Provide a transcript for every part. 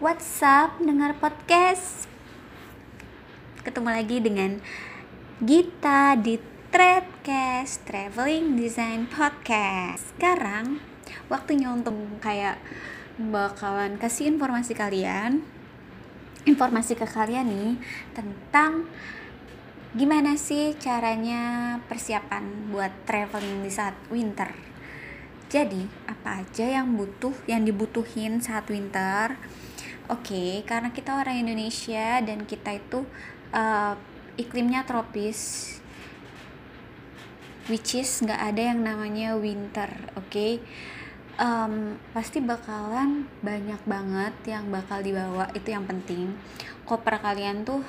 What's up, dengar podcast? Ketemu lagi dengan Gita di Threadcast Traveling Design Podcast. Sekarang waktunya untuk kayak bakalan kasih informasi kalian informasi ke kalian nih tentang gimana sih caranya persiapan buat traveling di saat winter. Jadi, apa aja yang butuh yang dibutuhin saat winter? Oke, okay, karena kita orang Indonesia dan kita itu uh, iklimnya tropis, which is nggak ada yang namanya winter, oke? Okay? Um, pasti bakalan banyak banget yang bakal dibawa itu yang penting. Koper kalian tuh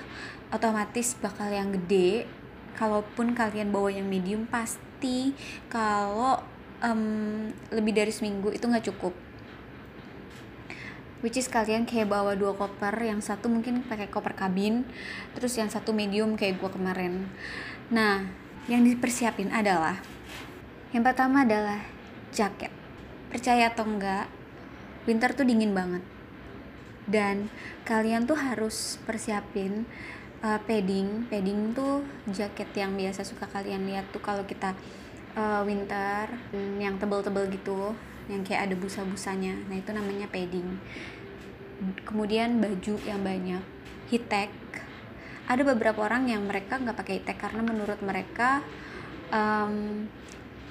otomatis bakal yang gede. Kalaupun kalian bawa yang medium pasti kalau um, lebih dari seminggu itu nggak cukup which is kalian kayak bawa dua koper yang satu mungkin pakai koper kabin terus yang satu medium kayak gua kemarin. Nah yang dipersiapin adalah yang pertama adalah jaket. Percaya atau enggak winter tuh dingin banget. Dan kalian tuh harus persiapin uh, padding. Padding tuh jaket yang biasa suka kalian lihat tuh kalau kita uh, winter yang tebel-tebel gitu yang kayak ada busa-busanya. Nah itu namanya padding kemudian baju yang banyak tech. Ada beberapa orang yang mereka nggak pakai tech karena menurut mereka um,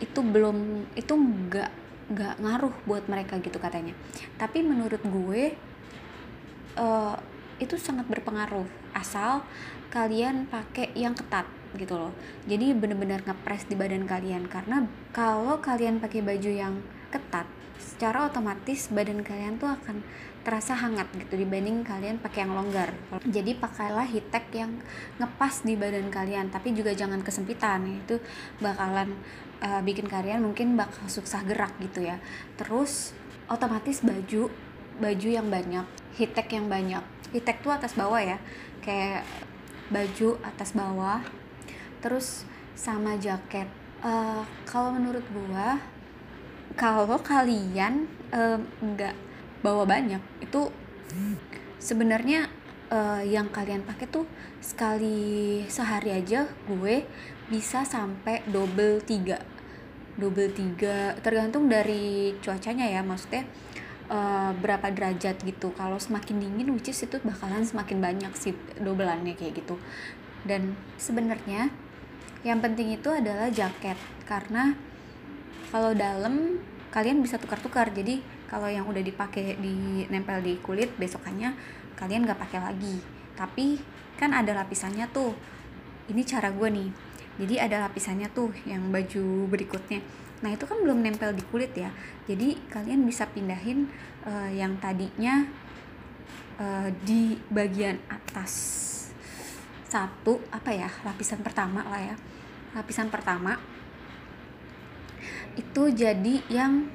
itu belum itu nggak nggak ngaruh buat mereka gitu katanya. Tapi menurut gue uh, itu sangat berpengaruh. Asal kalian pakai yang ketat gitu loh. Jadi bener-bener ngepres di badan kalian. Karena kalau kalian pakai baju yang ketat secara otomatis badan kalian tuh akan terasa hangat gitu dibanding kalian pakai yang longgar. Jadi pakailah tech yang ngepas di badan kalian tapi juga jangan kesempitan. Itu bakalan uh, bikin kalian mungkin bakal susah gerak gitu ya. Terus otomatis baju baju yang banyak tech yang banyak. Tech tuh atas bawah ya kayak baju atas bawah. Terus sama jaket. Uh, kalau menurut gua kalau kalian nggak uh, bawa banyak itu sebenarnya uh, yang kalian pakai tuh sekali sehari aja gue bisa sampai double tiga. Double tiga tergantung dari cuacanya ya maksudnya uh, berapa derajat gitu. Kalau semakin dingin which is itu bakalan semakin banyak sih dobelannya kayak gitu. Dan sebenarnya yang penting itu adalah jaket karena kalau dalam kalian bisa tukar-tukar. Jadi kalau yang udah dipakai di nempel di kulit besokannya kalian nggak pakai lagi. Tapi kan ada lapisannya tuh. Ini cara gue nih. Jadi ada lapisannya tuh yang baju berikutnya. Nah itu kan belum nempel di kulit ya. Jadi kalian bisa pindahin uh, yang tadinya uh, di bagian atas satu apa ya lapisan pertama lah ya. Lapisan pertama itu jadi yang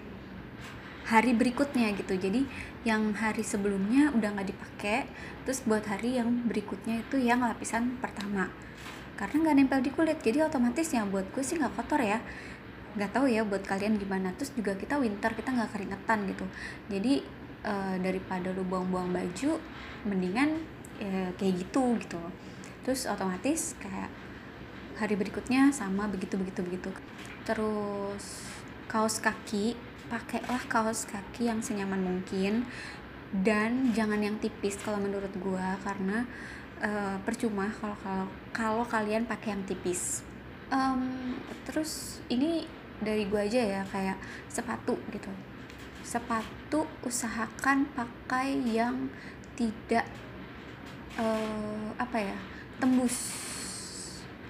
hari berikutnya gitu. Jadi yang hari sebelumnya udah nggak dipakai terus buat hari yang berikutnya itu yang lapisan pertama. Karena nggak nempel di kulit jadi otomatis ya buat gue sih nggak kotor ya. Nggak tahu ya buat kalian gimana. Terus juga kita winter kita nggak keringetan gitu. Jadi e, daripada lu buang-buang baju mendingan e, kayak gitu gitu. Terus otomatis kayak hari berikutnya sama begitu begitu begitu. Terus kaos kaki pakailah kaos kaki yang senyaman mungkin dan jangan yang tipis kalau menurut gua karena uh, percuma kalau kalau kalau kalian pakai yang tipis. Um, terus ini dari gua aja ya kayak sepatu gitu. Sepatu usahakan pakai yang tidak uh, apa ya tembus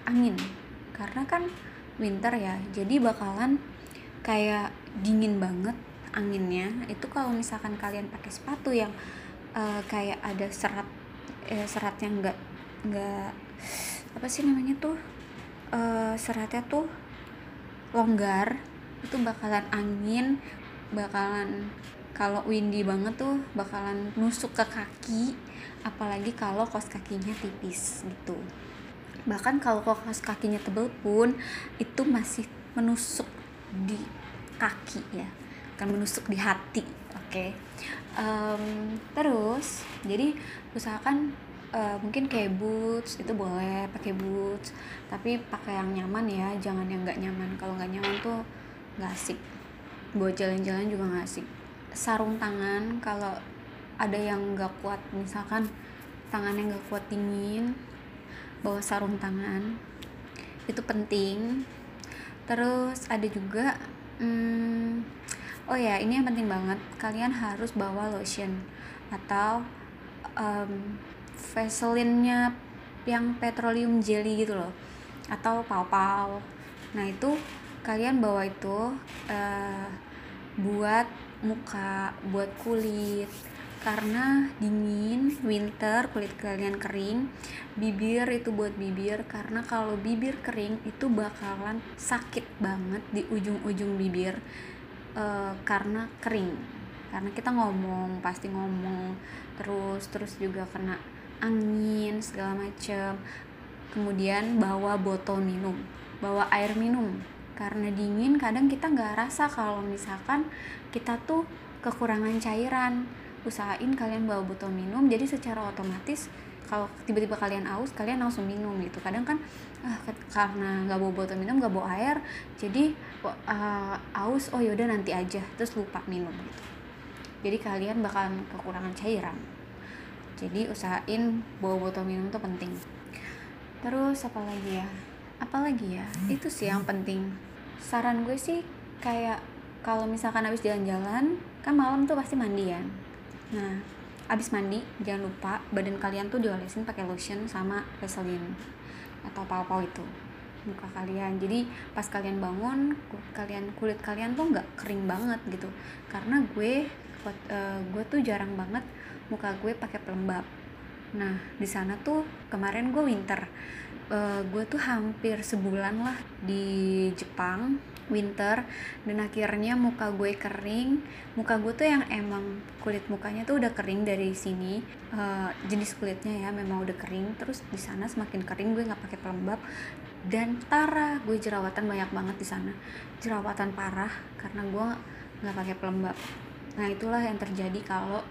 angin. Karena kan winter ya jadi bakalan kayak dingin banget anginnya. Itu kalau misalkan kalian pakai sepatu yang uh, kayak ada serat eh, serat yang enggak enggak apa sih namanya tuh uh, seratnya tuh longgar itu bakalan angin bakalan kalau windy banget tuh bakalan nusuk ke kaki apalagi kalau kos kakinya tipis gitu bahkan kalau kos kakinya tebel pun itu masih menusuk di kaki ya. Akan menusuk di hati oke. Okay. um, terus jadi usahakan uh, mungkin kayak boots itu boleh pakai boots. Tapi pakai yang nyaman ya jangan yang nggak nyaman. Kalau nggak nyaman tuh nggak asik. Buat jalan-jalan juga nggak asik. Sarung tangan kalau ada yang nggak kuat misalkan tangannya nggak kuat dingin bawa sarung tangan. Itu penting. Terus ada juga hmm, oh ya ini yang penting banget. Kalian harus bawa lotion atau um, Vaseline-nya yang petroleum jelly gitu loh atau pau-pau. Nah itu kalian bawa itu uh, buat muka buat kulit karena dingin winter kulit kalian kering bibir itu buat bibir. Karena kalau bibir kering itu bakalan sakit banget di ujung-ujung bibir. Uh, karena kering. Karena kita ngomong pasti ngomong. Terus terus juga kena angin segala macem. Kemudian bawa botol minum bawa air minum. Karena dingin kadang kita nggak rasa kalau misalkan kita tuh kekurangan cairan usahain kalian bawa botol minum. Jadi secara otomatis kalau tiba-tiba kalian aus kalian langsung minum gitu. Kadang kan ah, karena nggak bawa botol minum nggak bawa air jadi uh, aus oh yaudah nanti aja terus lupa minum gitu. Jadi kalian bakal kekurangan cairan. Jadi usahain bawa botol minum tuh penting. Terus apa lagi ya? Apa lagi ya? Itu sih yang penting. Saran gue sih kayak kalau misalkan habis jalan-jalan kan malam tuh pasti mandian nah abis mandi jangan lupa badan kalian tuh diolesin pakai lotion sama Vaseline atau apa-apa itu muka kalian. Jadi pas kalian bangun kalian kulit kalian tuh nggak kering banget gitu. Karena gue uh, gue tuh jarang banget muka gue pakai pelembab. Nah di sana tuh kemarin gue winter. Uh, gue tuh hampir sebulan lah di Jepang winter dan akhirnya muka gue kering. Muka gue tuh yang emang kulit mukanya tuh udah kering dari sini. Uh, jenis kulitnya ya memang udah kering terus di sana semakin kering gue nggak pakai pelembab. Dan tara gue jerawatan banyak banget di sana. Jerawatan parah karena gue nggak pakai pelembab. Nah itulah yang terjadi kalau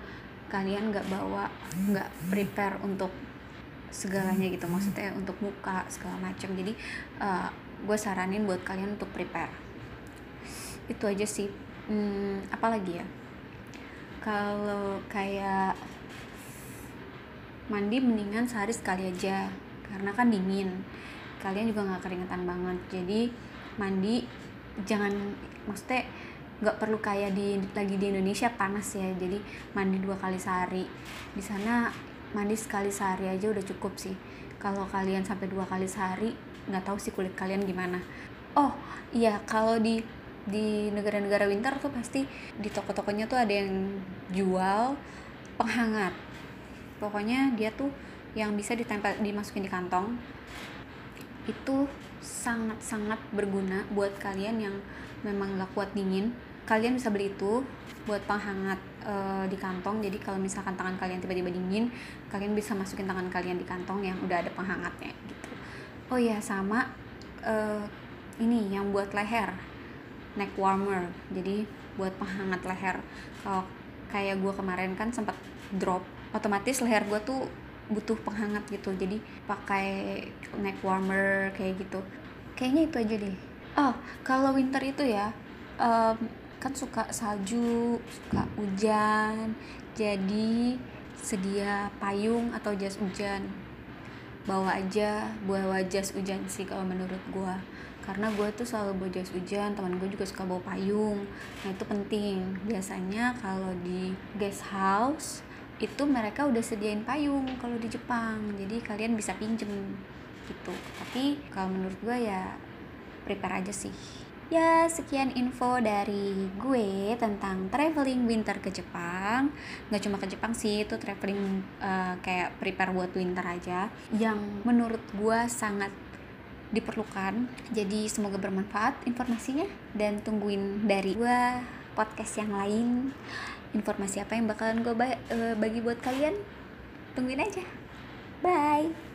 kalian nggak bawa nggak prepare untuk segalanya gitu. Maksudnya untuk muka segala macam. Jadi uh, gue saranin buat kalian untuk prepare itu aja sih. Hmm, apalagi ya? Kalau kayak mandi mendingan sehari sekali aja karena kan dingin. Kalian juga nggak keringetan banget. Jadi mandi jangan maksudnya nggak perlu kayak di lagi di Indonesia panas ya. Jadi mandi dua kali sehari. Di sana mandi sekali sehari aja udah cukup sih. Kalau kalian sampai dua kali sehari nggak tahu sih kulit kalian gimana. Oh iya kalau di di negara-negara winter tuh pasti di toko-tokonya tuh ada yang jual penghangat. Pokoknya dia tuh yang bisa ditempel dimasukin di kantong. Itu sangat-sangat berguna buat kalian yang memang gak kuat dingin. Kalian bisa beli itu buat penghangat e, di kantong. Jadi kalau misalkan tangan kalian tiba-tiba dingin kalian bisa masukin tangan kalian di kantong yang udah ada penghangatnya gitu. Oh ya sama e, ini yang buat leher neck warmer. Jadi buat penghangat leher kalau kayak gue kemarin kan sempat drop otomatis leher gue tuh butuh penghangat gitu. Jadi pakai neck warmer kayak gitu. Kayaknya itu aja deh. Oh kalau winter itu ya um, kan suka salju suka hujan jadi sedia payung atau jas hujan. Bawa aja bawa jas hujan sih kalau menurut gue karena gue tuh selalu bawa jas hujan teman gue juga suka bawa payung. Nah itu penting. Biasanya kalau di guest house itu mereka udah sediain payung kalau di Jepang. Jadi kalian bisa pinjem gitu. Tapi kalau menurut gue ya prepare aja sih. Ya, sekian info dari gue tentang traveling winter ke Jepang. Gak cuma ke Jepang sih, itu traveling uh, kayak prepare buat winter aja. Yang menurut gue sangat diperlukan. Jadi semoga bermanfaat informasinya dan tungguin dari gue podcast yang lain. Informasi apa yang bakalan gue eh, bagi buat kalian? Tungguin aja. Bye.